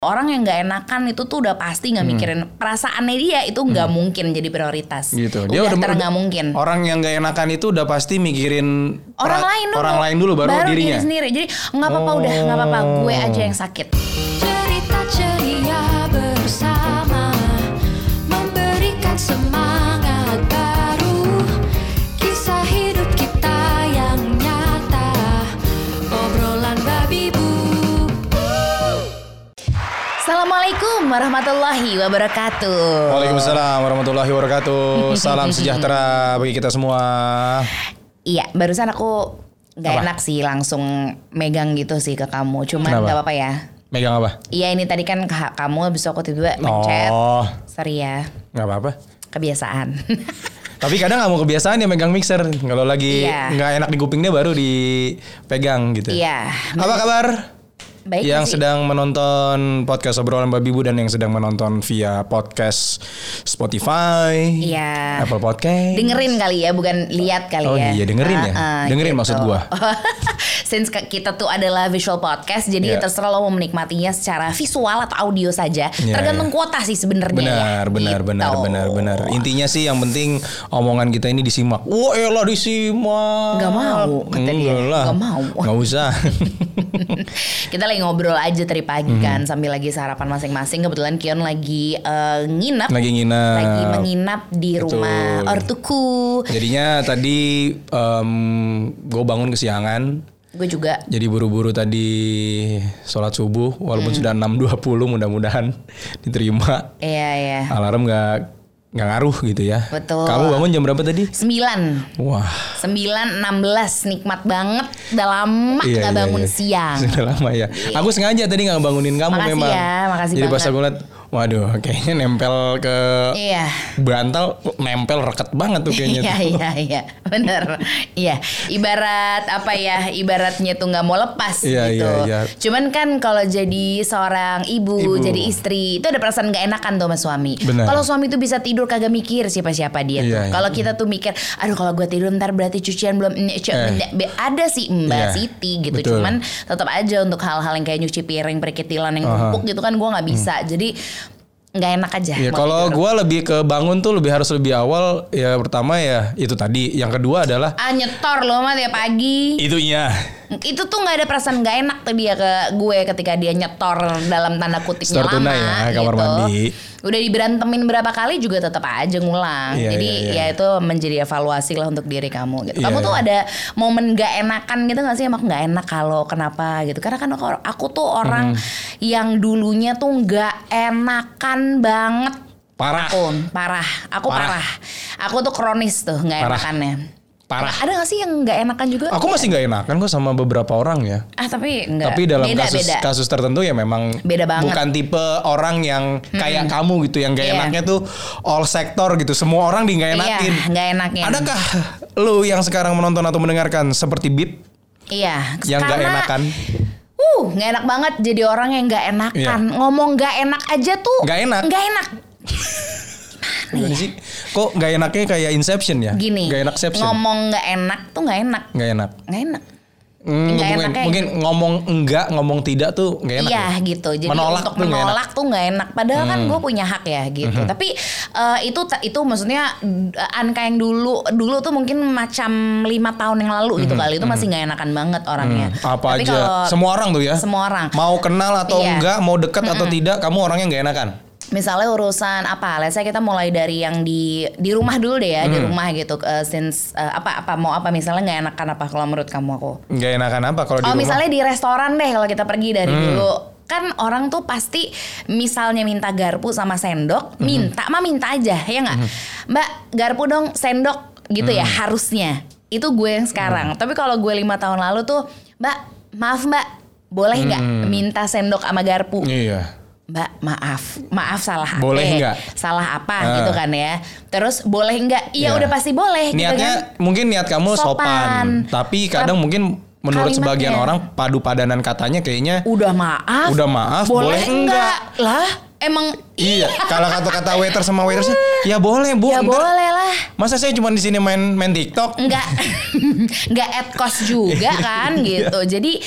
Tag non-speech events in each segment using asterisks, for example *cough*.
Orang yang nggak enakan itu tuh udah pasti nggak mikirin perasaannya dia itu nggak mungkin jadi prioritas. Hmm. Gitu. Dia udah, nggak mungkin. Orang yang gak enakan itu udah pasti mikirin Orang lain dulu. Orang lain dulu baru, dirinya. diri sendiri. Jadi nggak apa-apa udah nggak apa-apa gue aja yang sakit. Assalamualaikum warahmatullahi wabarakatuh. Waalaikumsalam warahmatullahi wabarakatuh. *laughs* Salam sejahtera bagi kita semua. Iya, barusan aku nggak enak sih langsung megang gitu sih ke kamu. Cuman nggak apa-apa ya. Megang apa? Iya ini tadi kan ka- kamu habis aku tiba-tiba mencet. Oh, Sorry ya, nggak apa-apa. kebiasaan. *laughs* Tapi kadang nggak mau kebiasaan ya megang mixer. Kalau lagi Iya. nggak enak di kupingnya baru dipegang gitu. Iya. Apa kabar? Baik yang sih. sedang menonton podcast obrolan babi bu dan yang sedang menonton via podcast Spotify, Iya. Apple Podcast. Dengerin kali ya, bukan lihat kali Oh ya. iya, dengerin ya? Ah, ah, Dengerin maksud gua. *laughs* Since kita tuh adalah visual podcast, jadi Iya. terserah lo mau menikmatinya secara visual atau audio saja. Iya, Tergantung iya. kuota sih sebenarnya. Benar, ya. benar, Gitu. benar, benar, benar. Intinya sih yang penting omongan kita ini disimak. Wah, elah disimak. Nggak mau, kata dia. Enggak. Nggak mau. Nggak usah. *laughs* *laughs* kita lagi ngobrol aja tadi pagi Mhm. kan sambil lagi sarapan masing-masing. Kebetulan Kion lagi eh, nginap. Lagi nginap. Lagi menginap di Betul. rumah ortuku. Jadinya tadi gue bangun kesiangan. Gue juga Jadi buru-buru tadi sholat subuh Hmm. walaupun sudah 6.20 mudah-mudahan *laughs* diterima. Iya ya. Alarm nggak nggak ngaruh gitu ya. Betul. Kamu bangun jam berapa tadi? 9 Wah. 9.16 nikmat banget udah lama Iya, nggak iya, bangun iya. siang Sudah lama ya. Aku sengaja tadi nggak bangunin kamu Makasih memang. ya, makasih Jadi pas banget. aku lihat, waduh, kayaknya nempel ke iya bantal, nempel reket banget tuh kayaknya. iya tuh. iya iya bener iya ibarat apa ya ibaratnya tuh nggak mau lepas Iya, gitu iya, iya. cuman kan kalau jadi seorang ibu, Ibu. jadi istri itu ada perasaan nggak enakan tuh sama suami kalau suami tuh bisa tidur kagak mikir siapa siapa dia tuh Iya, iya. kalau kita tuh mikir aduh kalau gue tidur ntar berarti cucian belum Eh. ada sih mbak Iya, Siti gitu betul. cuman tetap aja untuk hal-hal yang kayak nyuci piring perkitilan yang. Hmm. numpuk gitu kan gue nggak bisa jadi nggak enak aja mau kalau gue lebih ke bangun tuh lebih harus lebih awal. Ya pertama ya itu tadi. Yang kedua adalah ah nyetor loh mah tiap pagi itunya. Itu tuh nggak ada perasaan nggak enak tuh dia ke gue ketika dia nyetor dalam tanda kutipnya Setor lama tunai ya, kamar gitu. mandi. udah diberantemin berapa kali juga tetap aja ngulang Iya, jadi iya, iya. ya itu menjadi evaluasi lah untuk diri kamu gitu Iya, kamu tuh iya. ada momen nggak enakan gitu nggak sih emang nggak enak kalau kenapa gitu karena kan aku, tuh orang Hmm. yang dulunya tuh nggak enakan banget Parah. aku parah aku Parah. parah, aku tuh kronis tuh nggak Parah. enakannya Parah. ada gak sih yang nggak enakan juga Aku masih nggak enakan kok sama beberapa orang ya. Ah tapi enggak. Tapi dalam beda, kasus beda. kasus tertentu ya memang Beda banget. bukan tipe orang yang kayak kamu gitu yang gak Iya. enaknya tuh all sektor gitu. Semua orang di nggak enakin. Iya, nggak enakin. Adakah lu yang sekarang menonton atau mendengarkan seperti Bib Iya. yang nggak enakan? Uh, nggak enak banget jadi orang yang nggak enakan. Ngomong nggak enak aja tuh. Iya. Nggak enak. Nggak enak. Gimana sih? Kok nggak enaknya kayak Inception ya? Gini. Nggak enak Inception. Ngomong nggak enak tuh nggak enak. Nggak enak. Nggak enak. Hmm, Nggak mungkin, enaknya mungkin ngomong enggak, ngomong tidak tuh nggak enak. Iya ya? gitu. Jadi menolak untuk tuh enak. Hmm. menolak tuh nggak enak. Padahal kan gue punya hak ya gitu. Tapi eh, itu itu maksudnya eh, Anka yang dulu dulu tuh mungkin macam lima tahun yang lalu gitu kali itu masih nggak enakan banget orangnya. Hmm, apa Tapi aja? kalau Semua orang tuh ya. Semua orang. Mau kenal atau Iya. enggak, mau dekat atau tidak, kamu orangnya nggak enakan. Misalnya urusan apa, let's say kita mulai dari yang di di rumah dulu deh ya, di Hmm. rumah gitu. eh, since eh, apa apa mau apa misalnya nggak enakan apa kalau menurut kamu aku? Nggak enakan apa kalau di Oh rumah? misalnya di restoran deh kalau kita pergi dari Hmm. dulu kan orang tuh pasti misalnya minta garpu sama sendok Hmm. minta mah minta aja ya nggak mbak garpu dong sendok gitu ya Hmm. harusnya itu gue yang sekarang tapi kalau gue lima tahun lalu tuh mbak maaf mbak boleh nggak minta sendok sama garpu Iya. Mbak maaf, maaf salah apa? Boleh nggak? Salah apa Ah. gitu kan ya? Terus boleh nggak? Iya Iya. udah pasti boleh. gitu Niatnya kan? mungkin niat kamu sopan, Sopan. tapi kadang mungkin menurut Kalimatnya. sebagian orang padu padanan katanya kayaknya Udah maaf. Udah maaf, boleh enggak? Lah, emang Iya, kalau kata-kata waiter sama waitersnya, ya boleh bu. ya ntar- boleh lah Masa saya cuma di sini main main TikTok? nggak *laughs* nggak at cost juga kan gitu. Jadi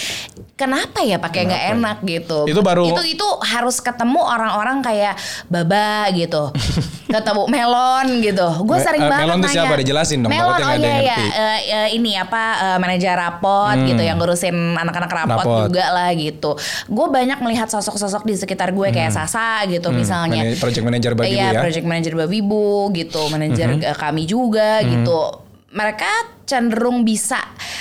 kenapa ya pakai nggak enak gitu? Itu baru- itu itu harus ketemu orang-orang kayak baba gitu. *laughs* Ketemu melon gitu. Gue Me- sering eh, banget melon tuh nanya. siapa? Dijelasin dong, melon oh iya iya. Eh, eh, ini apa manajer rapot gitu yang ngurusin anak-anak rapot, Rapot. juga lah gitu. Gue banyak melihat sosok-sosok di sekitar gue kayak Sasa gitu misalnya Mana- project manager Babi Bu iya, ya. project manager Babi Bu gitu, manajer eh, kami juga gitu. Mereka cenderung bisa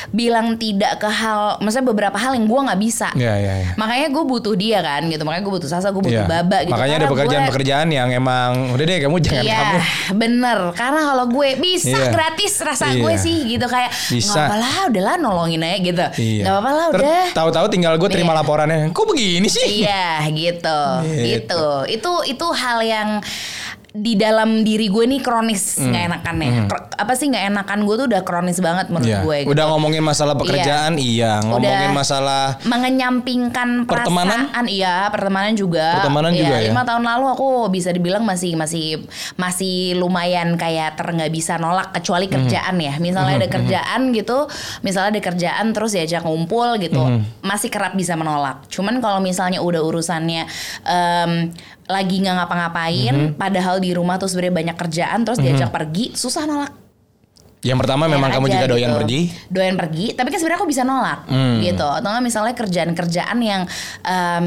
bilang tidak ke hal, maksudnya beberapa hal yang gue nggak bisa. Iya, iya, iya. Makanya gue butuh dia kan, gitu. Makanya gue butuh Sasa, gue butuh Iya. Baba gitu. Makanya ada Karena gue- pekerjaan-pekerjaan yang emang udah deh kamu jangan Iya, kamu. bener. Karena kalau gue bisa Iya. gratis rasa Iya. gue sih gitu kayak Bisa. nggak apa lah, udahlah nolongin aja gitu. Iya. Nggak apa lah, udah. Tahu-tahu tinggal gue terima Iya. laporannya. Kok begini sih? Iya gitu, Gitu. gitu. Itu itu hal yang di dalam diri gue nih kronis Hmm. nggak enakan ya. Kro- Apa sih nggak enakan gue tuh udah kronis banget menurut Iya. gue. gitu. Udah ngomongin masalah pekerjaan, iya. Ngomongin Udah masalah mengenyampingkan Pertemanan? perasaan, iya pertemanan juga. Pertemanan Iya, juga ya? Lima tahun lalu aku bisa dibilang masih masih masih lumayan kayak ter nggak bisa nolak kecuali Mhm. kerjaan ya. Misalnya ada kerjaan gitu, misalnya ada kerjaan terus diajak ngumpul gitu, Mhm. masih kerap bisa menolak. Cuman kalau misalnya udah urusannya em, lagi nggak ngapa-ngapain, Mhm. padahal di rumah tuh sebenarnya banyak kerjaan terus diajak pergi, susah nolak. yang pertama Kayak memang kamu aja juga doyan gitu. pergi. Doyan pergi, tapi kan sebenarnya aku bisa nolak Hmm. gitu. Atau misalnya kerjaan-kerjaan yang em,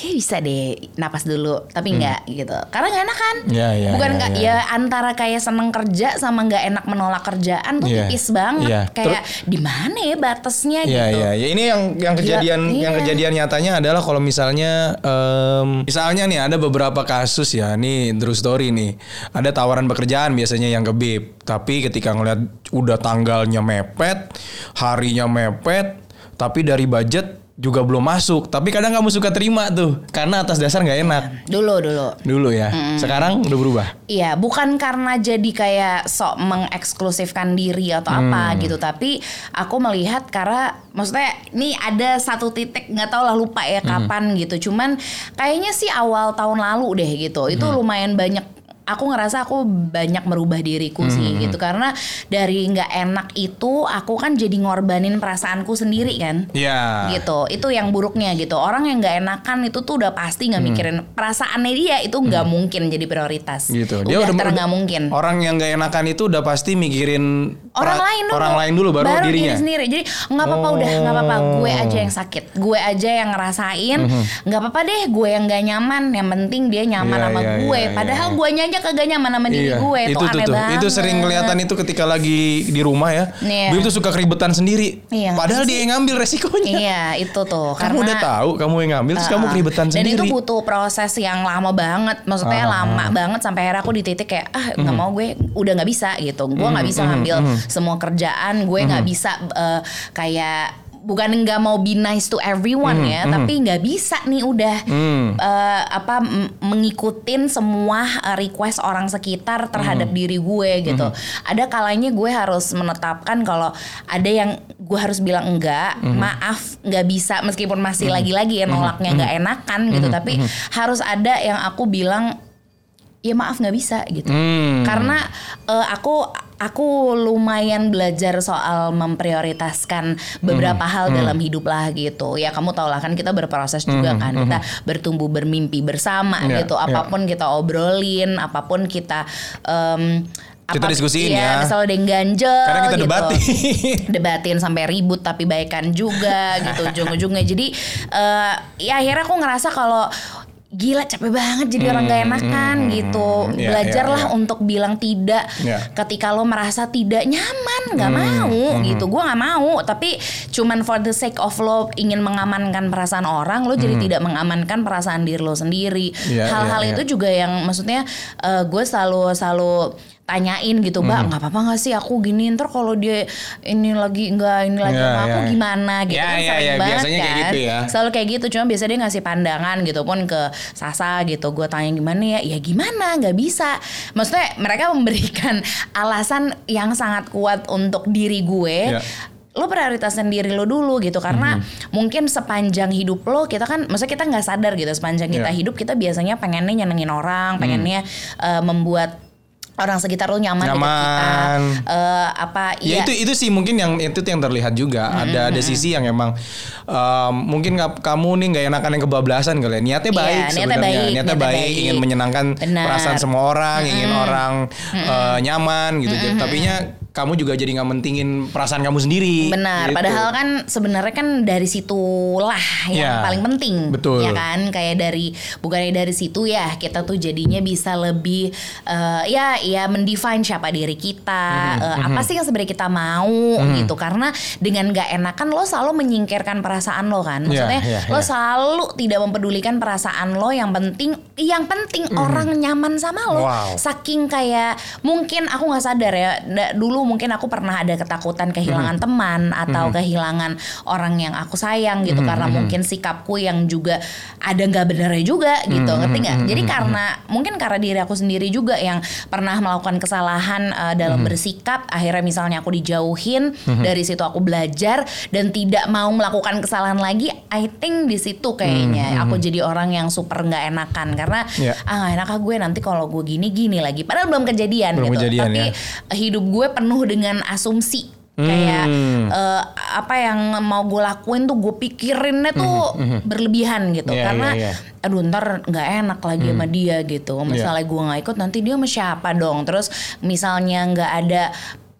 kayak bisa deh napas dulu, tapi enggak gitu. Karena nggak enak kan? Hmm. Iya, iya, Bukan iya, nggak iya. ya antara kayak seneng kerja sama nggak enak menolak kerjaan tuh Iya. tipis banget. Iya. Kayak di mana ya batasnya Iya gitu. iya ya. Ini yang yang kejadian Iya. yang kejadian nyatanya adalah kalau misalnya em, misalnya nih ada beberapa kasus ya, nih true story nih. Ada tawaran pekerjaan biasanya yang ke BIP, tapi ketika ngeliat udah tanggalnya mepet, harinya mepet, tapi dari budget juga belum masuk. Tapi kadang kamu suka terima tuh karena atas dasar nggak enak. Dulu dulu. Dulu ya. Sekarang udah berubah. Iya, bukan karena jadi kayak sok mengeksklusifkan diri atau apa Hmm. gitu, tapi aku melihat karena maksudnya ini ada satu titik nggak tahu lah lupa ya Hmm. kapan gitu. Cuman kayaknya sih awal tahun lalu deh gitu. Itu Hmm. lumayan banyak aku ngerasa aku banyak merubah diriku sih Hmm. gitu karena dari nggak enak itu aku kan jadi ngorbanin perasaanku sendiri kan Iya. gitu itu yang buruknya gitu orang yang nggak enakan itu tuh udah pasti nggak mikirin perasaannya dia itu nggak mungkin jadi prioritas Hmm. Gitu. udah, ter nggak mungkin Orang yang nggak enakan itu udah pasti mikirin orang pra- lain dulu Orang lain dulu baru, dirinya. diri sendiri jadi nggak apa-apa udah nggak apa-apa gue aja yang sakit gue aja yang ngerasain nggak apa-apa deh gue yang nggak nyaman yang penting dia nyaman Mhm. Iya, sama iya, gue iya, padahal iya. guanya aja kagak nyaman sama diri gue itu, itu aneh tuh. banget Itu sering kelihatan itu ketika lagi di rumah ya. Iya. Bim tuh suka keribetan sendiri. Iya, Padahal dia yang ngambil resikonya. iya itu tuh Kamu udah tahu kamu yang ngambil terus kamu Uh-uh. keribetan Dan sendiri. itu butuh proses yang lama banget, maksudnya Ah. lama banget sampai akhirnya aku di titik kayak ah Mhm. nggak mau gue udah nggak bisa gitu, gue nggak bisa ngambil semua kerjaan, gue nggak Mhm. bisa eh, kayak bukan nggak mau be nice to everyone ya, tapi nggak bisa nih udah Hmm. eh, apa mengikutin semua eh, request orang sekitar terhadap diri gue gitu. Ada kalanya gue harus menetapkan kalau ada yang gue harus bilang enggak, maaf nggak bisa meskipun masih lagi-lagi ya nolaknya nggak enakan gitu, tapi harus ada yang aku bilang ya maaf nggak bisa gitu. Hmm. Karena eh, aku aku lumayan belajar soal memprioritaskan beberapa Hmm. hal dalam hidup lah gitu. Ya kamu tau lah kan kita berproses juga kan. Kita bertumbuh bermimpi bersama Iya, gitu. iya. Apa pun kita obrolin, apa pun kita em, Kita diskusiin ya. Misalnya ada yang ganjel Karena kita gitu. debatin. *laughs* debatin sampai ribut tapi baikan juga gitu *laughs* ujung-ujungnya. Jadi eh, ya akhirnya aku ngerasa kalau gila capek banget jadi orang gak enakan gitu. Iya, Belajarlah iya, iya. untuk bilang tidak Iya. ketika lo merasa tidak nyaman, nggak mau gitu. Gua nggak mau, tapi cuman for the sake of lo ingin mengamankan perasaan orang, lo jadi tidak mengamankan perasaan diri lo sendiri. Iya, Hal-hal iya, iya. itu juga yang maksudnya eh, gue selalu selalu tanyain gitu, Hmm. Mbak, nggak apa-apa nggak sih aku gini ntar kalau dia ini lagi nggak ini lagi Iya, sama aku iya. gimana gitu Iya, kan iya, sering iya, banget biasanya kayak kan. gitu ya. Selalu kayak gitu, cuma biasa dia ngasih pandangan gitu pun ke Sasa gitu. Gue tanya gimana ya? Ya gimana? Nggak bisa. Maksudnya mereka memberikan *laughs* alasan yang sangat kuat untuk diri gue. Iya. lo prioritasin diri lo dulu gitu karena Mhm. mungkin sepanjang hidup lo kita kan maksudnya kita nggak sadar gitu sepanjang kita Iya. hidup kita biasanya pengennya nyenengin orang pengennya eh, membuat orang sekitar lo nyaman, kita Nyaman. Eh, apa Ya iya. itu itu sih mungkin yang itu yang terlihat juga. Ada ada sisi yang emang um, mungkin kap- kamu nih nggak enakan yang kebablasan kali ya. Niatnya Iya, baik niatnya sebenarnya. baik, niatnya niatnya baik, baik. ingin menyenangkan Benar. perasaan semua orang ingin orang uh, nyaman gitu. Tapi nya kamu juga jadi nggak mentingin perasaan kamu sendiri Benar, gitu. padahal kan sebenarnya kan dari situlah yang Ya, paling penting, betul. ya kan? Kayak dari bukannya dari situ ya kita tuh jadinya bisa lebih eh, ya ya mendefine siapa diri kita, Mhm, eh, apa sih yang sebenarnya kita mau gitu. Karena dengan gak enakan lo selalu menyingkirkan perasaan lo kan, maksudnya Iya, iya, lo iya. selalu tidak mempedulikan perasaan lo. Yang penting, yang penting orang nyaman sama lo. Wow. Saking kayak mungkin aku nggak sadar ya da- dulu mungkin aku pernah ada ketakutan kehilangan Mhm. teman atau kehilangan orang yang aku sayang gitu. Mhm, karena mungkin sikapku yang juga ada nggak benernya juga gitu Mhm, ngerti nggak? jadi karena mungkin karena diri aku sendiri juga yang pernah melakukan kesalahan uh, dalam bersikap akhirnya misalnya aku dijauhin dari situ aku belajar dan tidak mau melakukan kesalahan lagi I think di situ kayaknya aku jadi orang yang super nggak enakan. Karena Mhm, Iya. ah nggak enak ah gue nanti kalau gue gini gini lagi. Padahal belum kejadian Belum gitu. kejadian, tapi ya. hidup gue penuh dengan asumsi. Kayak Hmm. eh, apa yang mau gue lakuin tuh gue pikirinnya tuh berlebihan gitu. Hmm, Iya, karena iya, iya. aduh ntar nggak enak lagi sama dia gitu. Misalnya gue nggak ikut nanti dia sama siapa dong? Terus misalnya nggak ada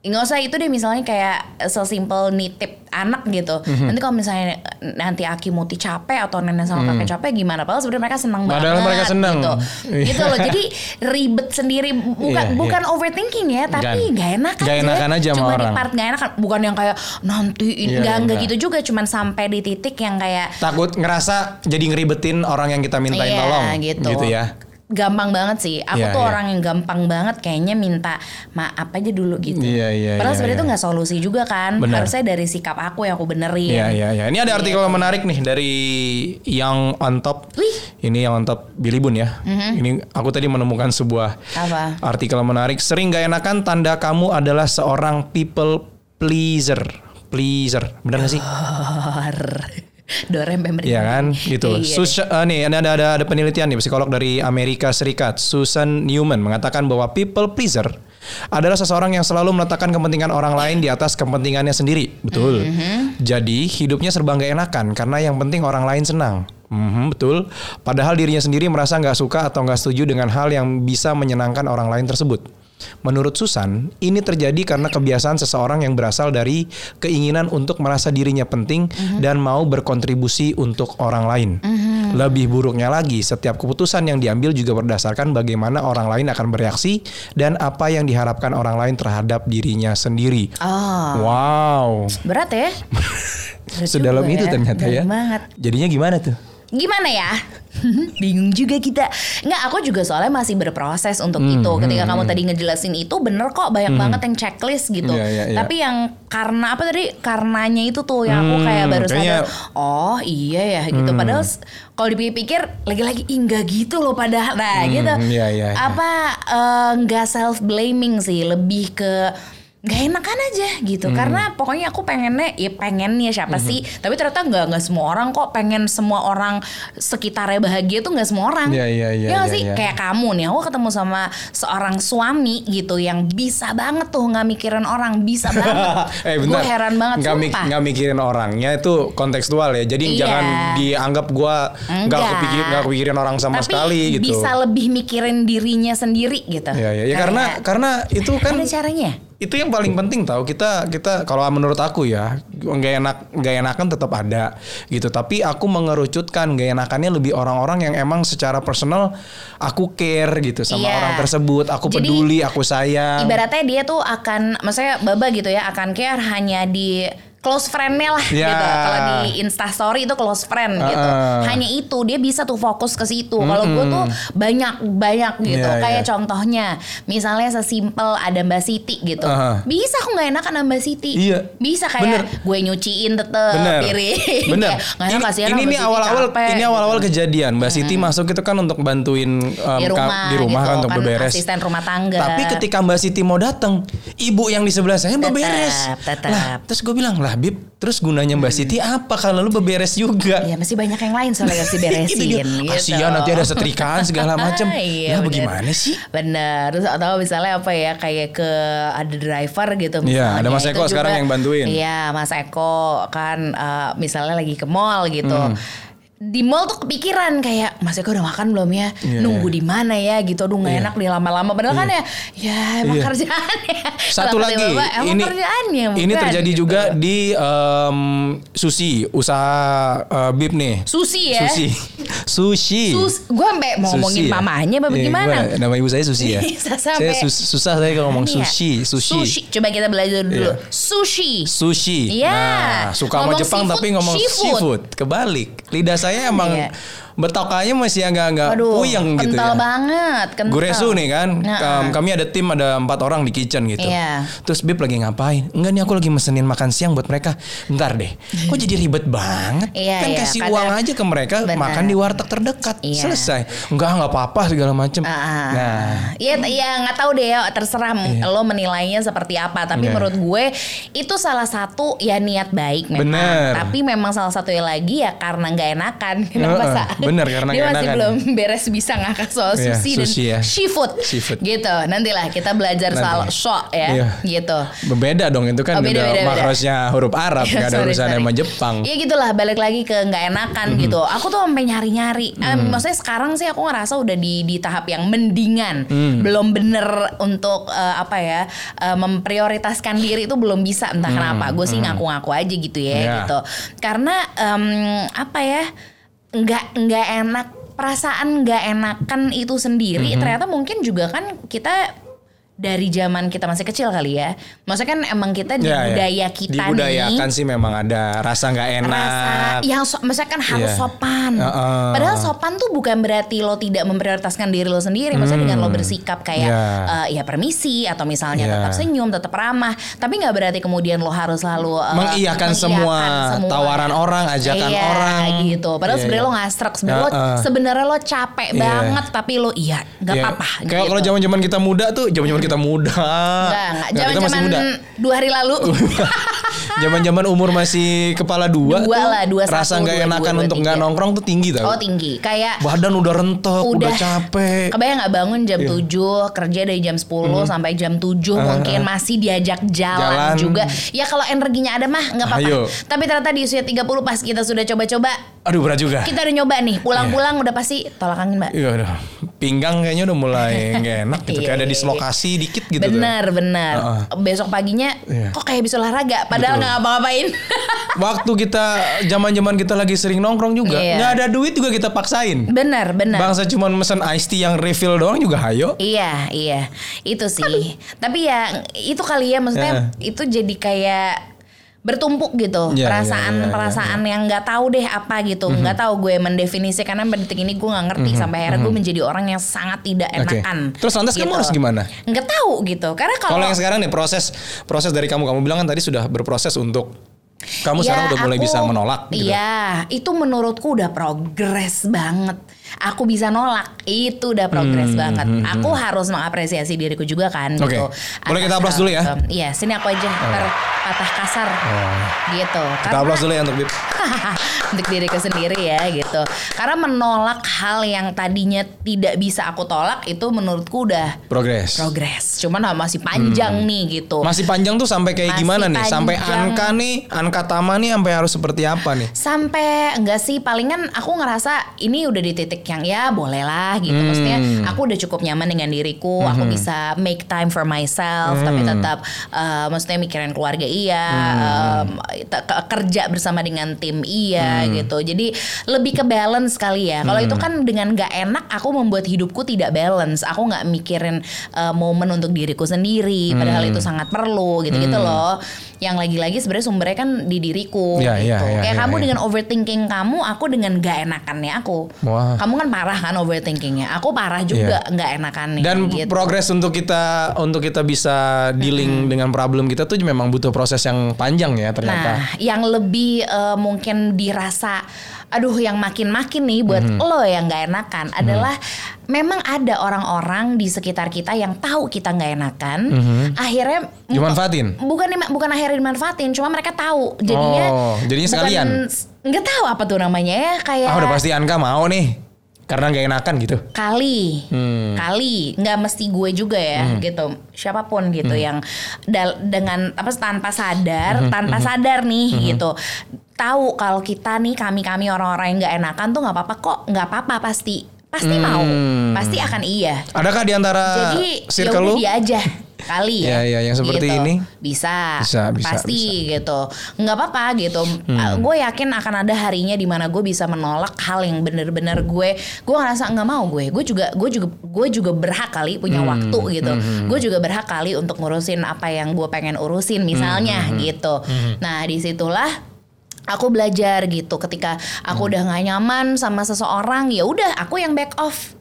nggak usah itu deh misalnya kayak sesimpel nitip anak gitu. Mhm. nanti kalau misalnya nanti Aki Muti capek atau nenek sama kakek capek gimana? Padahal sebenarnya mereka senang banget. Padahal mereka senang. gitu. Iya. gitu loh. Jadi ribet sendiri. Bukan Iya, bukan overthinking ya tapi nggak enak Nggak enakan aja cuma di orang. part nggak enak bukan yang kayak nanti Iya, nggak nggak gitu juga. Cuman sampai di titik yang kayak takut ngerasa jadi ngeribetin orang yang kita mintain Iya, tolong. gitu. ya gampang banget sih. Aku Iya, tuh iya. orang yang gampang banget kayaknya minta maaf aja dulu gitu. Iya, iya, Padahal iya, sebenarnya iya. itu nggak solusi juga kan. Benar. Harusnya dari sikap aku yang aku benerin. Iya iya iya. Ini ada artikel menarik nih dari yang on top. Wih. Ini yang on top Billy Bun ya. Ini aku tadi menemukan sebuah Apa? artikel menarik. Sering gak enakan tanda kamu adalah seorang people pleaser. Pleaser, benar gak sih? Dorem pemerintah. Iya kan, gitu. Iya, Sus, eh, nih ada, ada ada penelitian nih psikolog dari Amerika Serikat, Susan Newman mengatakan bahwa people pleaser adalah seseorang yang selalu meletakkan kepentingan orang lain di atas kepentingannya sendiri. Betul. Mhm. Jadi hidupnya serba gak enakan karena yang penting orang lain senang. Mhm, betul. Padahal dirinya sendiri merasa nggak suka atau nggak setuju dengan hal yang bisa menyenangkan orang lain tersebut. Menurut Susan, ini terjadi karena kebiasaan seseorang yang berasal dari keinginan untuk merasa dirinya penting dan mau berkontribusi untuk orang lain. Lebih buruknya lagi, setiap keputusan yang diambil juga berdasarkan bagaimana orang lain akan bereaksi dan apa yang diharapkan orang lain terhadap dirinya sendiri. Oh, Wow, berat ya? *laughs* Sedalam itu ya. ternyata Dalam ya. banget. Jadinya gimana tuh? Gimana ya? *laughs* Bingung juga kita. Nggak, aku juga soalnya masih berproses untuk Hmm, itu. Ketika kamu tadi ngejelasin itu bener kok banyak banget yang checklist gitu. Iya, iya, iya. Tapi yang karena apa tadi? Karenanya itu tuh yang aku kayak Hmm, baru kayaknya- sadar. Oh iya ya gitu. Padahal s- kalau dipikir lagi-lagi "Ih, nggak gitu loh padahal. Nah gitu. iya, iya, iya. Apa eh, nggak self blaming sih, lebih ke nggak enakan aja gitu Hmm. karena pokoknya aku pengennya ya pengennya siapa sih tapi ternyata nggak nggak semua orang kok pengen semua orang sekitarnya bahagia tuh nggak semua orang Iya, iya, iya, nggak iya, sih iya. kayak kamu nih aku ketemu sama seorang suami gitu yang bisa banget tuh nggak mikirin orang bisa *laughs* banget eh gue heran banget nggak, mik- nggak mikirin orangnya itu kontekstual ya. Jadi Iya. jangan dianggap gua nggak Enggak. kepikir nggak kepikirin orang sama tapi sekali gitu. bisa lebih mikirin dirinya sendiri gitu Ya, ya, ya karena karena itu kan ada caranya itu yang paling penting tahu kita kita kalau menurut aku ya nggak enak nggak enakan tetap ada gitu. Tapi aku mengerucutkan nggak enakannya lebih orang-orang yang emang secara personal aku care gitu sama Iya. orang tersebut. Aku Jadi, peduli aku sayang. ibaratnya dia tuh akan maksudnya baba gitu ya akan care hanya di close friend-nya lah Ya. gitu. Kalau di Insta story itu close friend gitu. Uh-uh. Hanya itu dia bisa tuh fokus ke situ. Kalau gue tuh banyak banyak gitu. Iya, Kayak iya. contohnya misalnya sesimpel ada Mbak Siti gitu. Uh-huh. Bisa aku nggak enak sama Mbak Siti. Iya. Bisa kayak Bener. gue nyuciin tetep Bener, piring. *laughs* bener. Nggak enak kasihan ini ini Mbak awal-awal ini gitu. awal-awal kejadian. Mbak Siti masuk itu kan untuk bantuin um, Di rumah di rumah gitu, kan untuk kan beberes. asisten rumah tangga. Tapi ketika Mbak Siti mau datang, ibu yang di sebelah saya beberes. tetap. Lah, terus gue bilang lah, lah Bib terus gunanya Mbak Siti apa kalau lu beberes juga Ya masih banyak yang lain soalnya harus diberesin *laughs* Gitu gitu. Kasihan nanti ada setrikaan segala *laughs* macam. Iya, ya bener. bagaimana sih? Bener. Terus atau misalnya apa ya kayak ke ada driver gitu Iya, ada Mas Eko sekarang yang bantuin. Iya, Mas Eko kan eh, misalnya lagi ke mall gitu. Hmm. Di mall tuh kepikiran kayak Mas Eko udah makan belum ya? Iya, Nunggu iya. di mana ya gitu. Aduh nggak Iya. enak nih lama-lama. Padahal kan ya ya emang Iya. kerjaannya. Satu Kalau kata lagi, Bapak, emang ini kerjaannya ini bukan, terjadi gitu. juga di em, Susi, usaha eh, Bib nih. Susi ya. Susi. *laughs* Sushi. Sus, gue sampai mau ngomongin Sushi ya? mamanya apa Iya, gimana? Nama ibu saya Susi ya. *laughs* Saya sus- susah saya kalau ngomong Iya. sushi, sushi. Coba kita belajar dulu. Iya. Sushi. Sushi. Iya. Nah, suka sama Ngomong Jepang seafood, tapi ngomong seafood. seafood. Kebalik. Lidah saya emang Iya. Betokanya masih agak-agak puyeng gitu kental ya. banget. Kental. Guresu nih kan, Nah, em, kami ada tim ada empat orang di kitchen gitu. Iya. Terus Bib lagi ngapain? Enggak nih aku lagi mesenin makan siang buat mereka. Bentar deh, kok jadi ribet banget? Iya, kan iya, kasih kadang- uang aja ke mereka Benar. makan di warteg terdekat. Iya. Selesai. Enggak nggak apa-apa segala macem. Ah, Nah, Iya, iya nggak tahu deh ya terserah lo menilainya seperti apa. Tapi Iya. menurut gue itu salah satu ya niat baik memang. Bener. Tapi memang salah satu lagi ya karena nggak enakan. *laughs* Kenapa Heeh, Sa? Bener, karena Dia masih belum beres bisa ngakak soal Iya, sushi, dan ya. seafood. Seafood. Gitu. Nantilah kita belajar Nanti. soal shock ya. Iya. Gitu. berbeda dong itu kan Oh, beda, udah beda, beda. makrosnya huruf Arab, nggak ada Sorry, sama Jepang. Iya gitulah balik lagi ke nggak enakan Mm-hmm. gitu. Aku tuh sampai nyari-nyari. Mm. maksudnya sekarang sih aku ngerasa udah di di tahap yang mendingan. Mm. Belum bener untuk eh, apa ya eh, memprioritaskan diri itu belum bisa entah kenapa. Gue sih ngaku-ngaku aja gitu ya Mm. Iya. gitu. Karena em, apa ya nggak nggak enak perasaan nggak enakan itu sendiri Mm-hmm. ternyata mungkin juga kan kita dari zaman kita masih kecil kali ya. Maksudnya kan emang kita di Ya, ya. budaya kita nih Dibudayakan sih memang ada rasa nggak enak. rasa yang so, misalnya kan harus Iya. sopan. Heeh. Padahal sopan tuh bukan berarti lo tidak memprioritaskan diri lo sendiri. Maksudnya dengan lo bersikap kayak Iya. eh, ya permisi atau misalnya Iya. tetap senyum, tetap ramah. Tapi nggak berarti kemudian lo harus selalu eh, Mengiyakan semua tawaran orang, ajakan Iya, orang. gitu. Padahal Iya, sebenarnya iya. lo ngastrek, sebenarnya lo Heeh. sebenarnya lo capek Iya. banget tapi lo iya, nggak Iya. apa-apa. Kayak gitu. kalau zaman-zaman kita muda tuh, zaman-zaman kita muda. Enggak, enggak. Nggak, kita masih muda. dua hari lalu. *laughs* *laughs* Zaman-zaman umur masih kepala dua, Dua tuh, lah, dua rasa nggak enakan dua, dua, untuk nggak nongkrong tuh tinggi tau. oh tinggi. Kayak Badan udah rentek, udah, capek. Kebayang nggak bangun jam Iya. 7 kerja dari jam 10 sampai jam 7 mungkin masih diajak jalan, Jalan. juga. Ya kalau energinya ada mah nggak apa-apa. Tapi ternyata di usia 30 pas kita sudah coba-coba, Aduh berat juga. kita udah nyoba nih, pulang-pulang udah pasti tolak angin, Mbak. Iya udah. Pinggang kayaknya udah mulai nggak enak gitu. *laughs* Iya, Kayak ada iya, dislokasi dikit gitu. tuh. bener bener. Heeh. Besok paginya Iya. kok kayak bisa olahraga, padahal Nggak ngapa-ngapain. *laughs* Waktu kita zaman-zaman kita lagi sering nongkrong juga, Iya. nggak ada duit juga kita paksain. bener bener. Bangsa cuma mesen iced tea yang refill doang juga hayo. Iya, iya. Itu sih. Tapi ya itu kali ya maksudnya itu jadi kayak bertumpuk gitu. Iya, perasaan iya, iya, perasaan yang nggak tahu deh apa gitu. Nggak tahu gue mendefinisikan karena detik ini gue nggak ngerti. Sampai akhirnya gue menjadi orang yang sangat tidak enakan. Terus lantas kamu harus gimana? nggak tahu gitu. Karena kalau yang sekarang nih proses proses dari kamu kamu bilang kan tadi sudah berproses untuk kamu sekarang udah mulai Ya, aku- bisa menolak gitu. Iya, itu menurutku udah progres banget. Aku bisa nolak, itu udah progres banget. Aku harus mengapresiasi diriku juga kan Hmm, Oke. gitu. Boleh kita aplaus dulu ya? itu. Iya, sini aku aja ntar patah kasar. Gitu. Kita aplaus dulu ya untuk Bib. *laughs* untuk diriku sendiri ya gitu. Karena menolak hal yang tadinya tidak bisa aku tolak itu menurutku udah Progres. progres. Cuman masih panjang nih gitu. Masih panjang tuh sampai kayak Masih gimana nih? Sampai panjang. angka nih, angka tama nih sampai harus seperti apa nih? sampai enggak sih palingan aku ngerasa ini udah di titik yang ya boleh lah gitu maksudnya Hmm. aku udah cukup nyaman dengan diriku aku bisa make time for myself tapi Hmm. tetap eh, maksudnya mikirin keluarga iya Hmm. ke- kerja bersama dengan tim iya Hmm. gitu jadi lebih ke balance kali ya kalau itu kan dengan gak enak aku membuat hidupku tidak balance aku nggak mikirin eh, momen untuk diriku sendiri padahal Hmm. itu sangat perlu gitu gitu loh yang lagi-lagi sebenarnya sumbernya kan di diriku Iya, iya, gitu. iya, Kayak iya, kamu iya. dengan overthinking kamu, aku dengan gak enakannya aku. Wah. Kamu kan parah kan overthinkingnya. Aku parah juga Iya. nggak enakannya. Dan gitu. progres untuk kita untuk kita bisa dealing dengan problem kita tuh memang butuh proses yang panjang ya ternyata. Nah, yang lebih eh, mungkin dirasa aduh yang makin-makin nih buat Mhm. lo yang nggak enakan adalah memang ada orang-orang di sekitar kita yang tahu kita nggak enakan, akhirnya Mhm. Dimanfaatin? bukan bukan akhirnya dimanfaatin, cuma mereka tahu jadinya Oh, jadinya sekalian? nggak tahu apa tuh namanya ya kayak Ah udah pasti Anka mau nih. Karena nggak enakan gitu. kali Hmm. kali nggak mesti gue juga ya gitu siapa pun gitu Hmm. yang dal- dengan apa tanpa sadar Hmm, tanpa sadar nih gitu tahu kalau kita nih kami kami orang-orang yang nggak enakan tuh nggak apa-apa kok nggak apa-apa pasti pasti mau Hmm. pasti akan iya Adakah di antara jadi ya circle lu? dia aja kali *laughs* ya. iya, yang seperti Gitu. ini? Bisa. Bisa, bisa, Pasti gitu. nggak apa-apa gitu. Hmm. Gue yakin akan ada harinya di mana gue bisa menolak hal yang bener-bener gue gue ngerasa nggak mau gue. Gue juga gue juga gue juga berhak kali punya Hmm. waktu gitu. Gue juga berhak kali untuk ngurusin apa yang gue pengen urusin misalnya Hmm. gitu. Nah, di situlah aku belajar gitu. Ketika aku udah nggak nyaman sama seseorang ya udah aku yang back off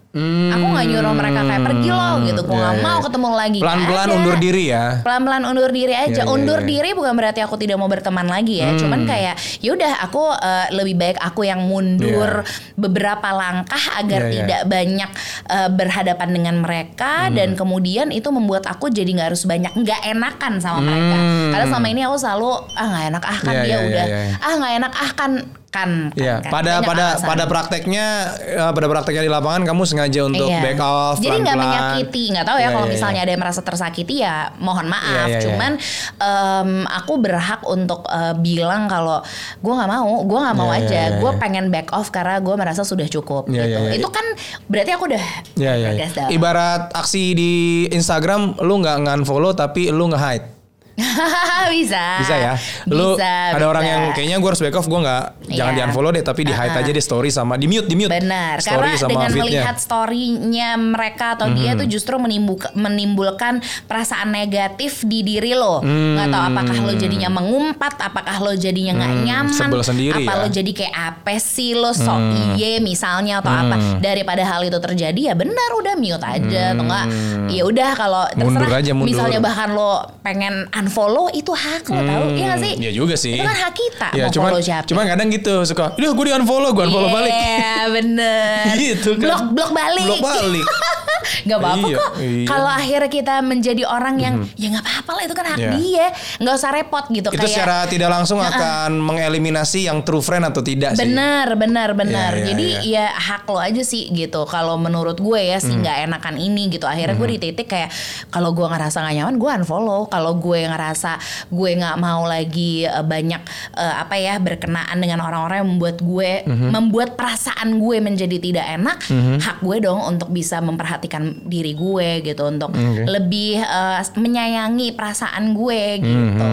aku nggak nyuruh mereka kayak pergi loh gitu. Gue Iya, nggak iya, mau iya. ketemu lagi. Pelan-pelan undur diri ya. pelan-pelan undur diri aja. Iya, iya, undur diri bukan berarti aku tidak mau berteman lagi ya. Cuman kayak yaudah aku eh, lebih baik aku yang mundur beberapa langkah agar tidak banyak eh, berhadapan dengan mereka dan kemudian itu membuat aku jadi nggak harus banyak nggak enakan sama mereka. Hmm. karena selama ini aku selalu ah nggak enak ah kan dia udah ah nggak enak ah kan kan, kan, Iya, kan. pada Banyak pada alasan. pada prakteknya eh, pada prakteknya di lapangan kamu sengaja untuk Iya. back off Jadi nggak menyakiti, nggak tahu ya Iya, kalau iya, misalnya ada yang merasa tersakiti ya mohon maaf. Iya, iya, iya. Cuman em, aku berhak untuk eh, bilang kalau gue nggak mau, gue nggak mau Iya, aja, iya, iya, gue pengen back off karena gue merasa sudah cukup. Iya, gitu. iya, iya. Itu kan berarti aku udah Iya, iya, iya. tegas dalam. Ibarat aksi di Instagram lu nggak nge-unfollow tapi lu nge-hide. *laughs* bisa. Bisa ya. Lu Bisa, ada orang bisa. yang kayaknya gue harus back off, gue nggak jangan Iya. di unfollow deh, tapi di hide Uh-uh. aja deh story sama di mute, di mute. Benar, Story karena sama dengan feed-nya. melihat story-nya mereka atau dia Mhm. tuh justru menimbulkan, menimbulkan perasaan negatif di diri lo. Nggak tahu apakah lo jadinya mengumpat, apakah lo jadinya nggak Hmm, nyaman, sebel sendiri apa ya. lo jadi kayak apa sih lo sok iye misalnya atau apa. Hmm. Daripada hal itu terjadi ya benar udah mute aja atau enggak ya udah kalau. Mundur terserah aja, mundur. misalnya bahkan lo pengen unfollow itu hak lo tahu iya nggak sih? Iya juga sih. Itu kan hak kita Iya, mau cuman, follow siapa. cuman kadang gitu suka, udah gue di unfollow, gue unfollow balik. Iya *laughs* bener. *laughs* Gitu kan. Blok blok balik. Blok balik. *laughs* Gak apa-apa Iya, kok. iya. Kalau akhirnya kita menjadi orang yang ya nggak apa-apa lah itu kan hak Iya. dia. Nggak usah repot gitu Itu kayak. secara tidak langsung akan mengeliminasi yang true friend atau tidak sih. Benar, benar, benar. Iya, iya, Jadi iya. ya hak lo aja sih gitu. Kalau menurut gue ya sih nggak enakan ini gitu. Akhirnya gue di titik kayak kalau gue ngerasa gak nyaman, gue unfollow. Kalau gue ngerasa gue nggak mau lagi eh, banyak eh, apa ya berkenaan dengan orang-orang yang membuat gue membuat perasaan gue menjadi tidak enak, hak gue dong untuk bisa memperhatikan diri gue gitu untuk lebih eh, menyayangi perasaan gue gitu.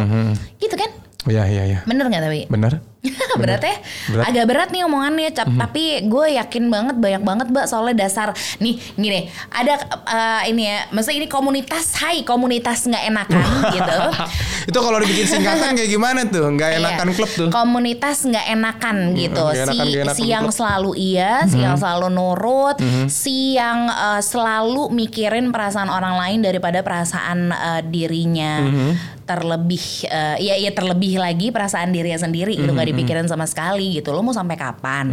Gitu kan? Iya, iya, iya. Bener nggak tapi? Bener. *laughs* berat ya Berat. agak berat nih omongannya Cap. tapi gue yakin banget banyak banget mbak soalnya dasar nih gini ada eh, ini ya maksudnya ini komunitas hai komunitas nggak enakan *laughs* gitu Itu kalau dibikin singkatan kayak gimana tuh? Nggak enakan Iya. klub tuh. Komunitas nggak enakan gitu. nggak enakan, si enakan si yang klub. selalu iya, si yang selalu nurut, si yang eh, selalu mikirin perasaan orang lain daripada perasaan eh, dirinya. Terlebih eh, ya ya terlebih lagi perasaan dirinya sendiri gitu nggak dipikirin sama sekali gitu. Lo mau sampai kapan?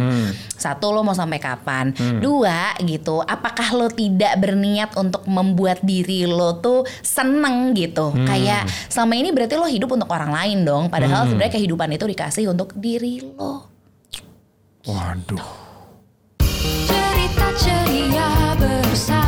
Satu lo mau sampai kapan? Dua gitu. Apakah lo tidak berniat untuk membuat diri lo tuh seneng gitu? Kayak selama ini berarti lo hidup untuk orang lain dong. Padahal sebenarnya kehidupan itu dikasih untuk diri lo. Waduh. Cerita ceria bersama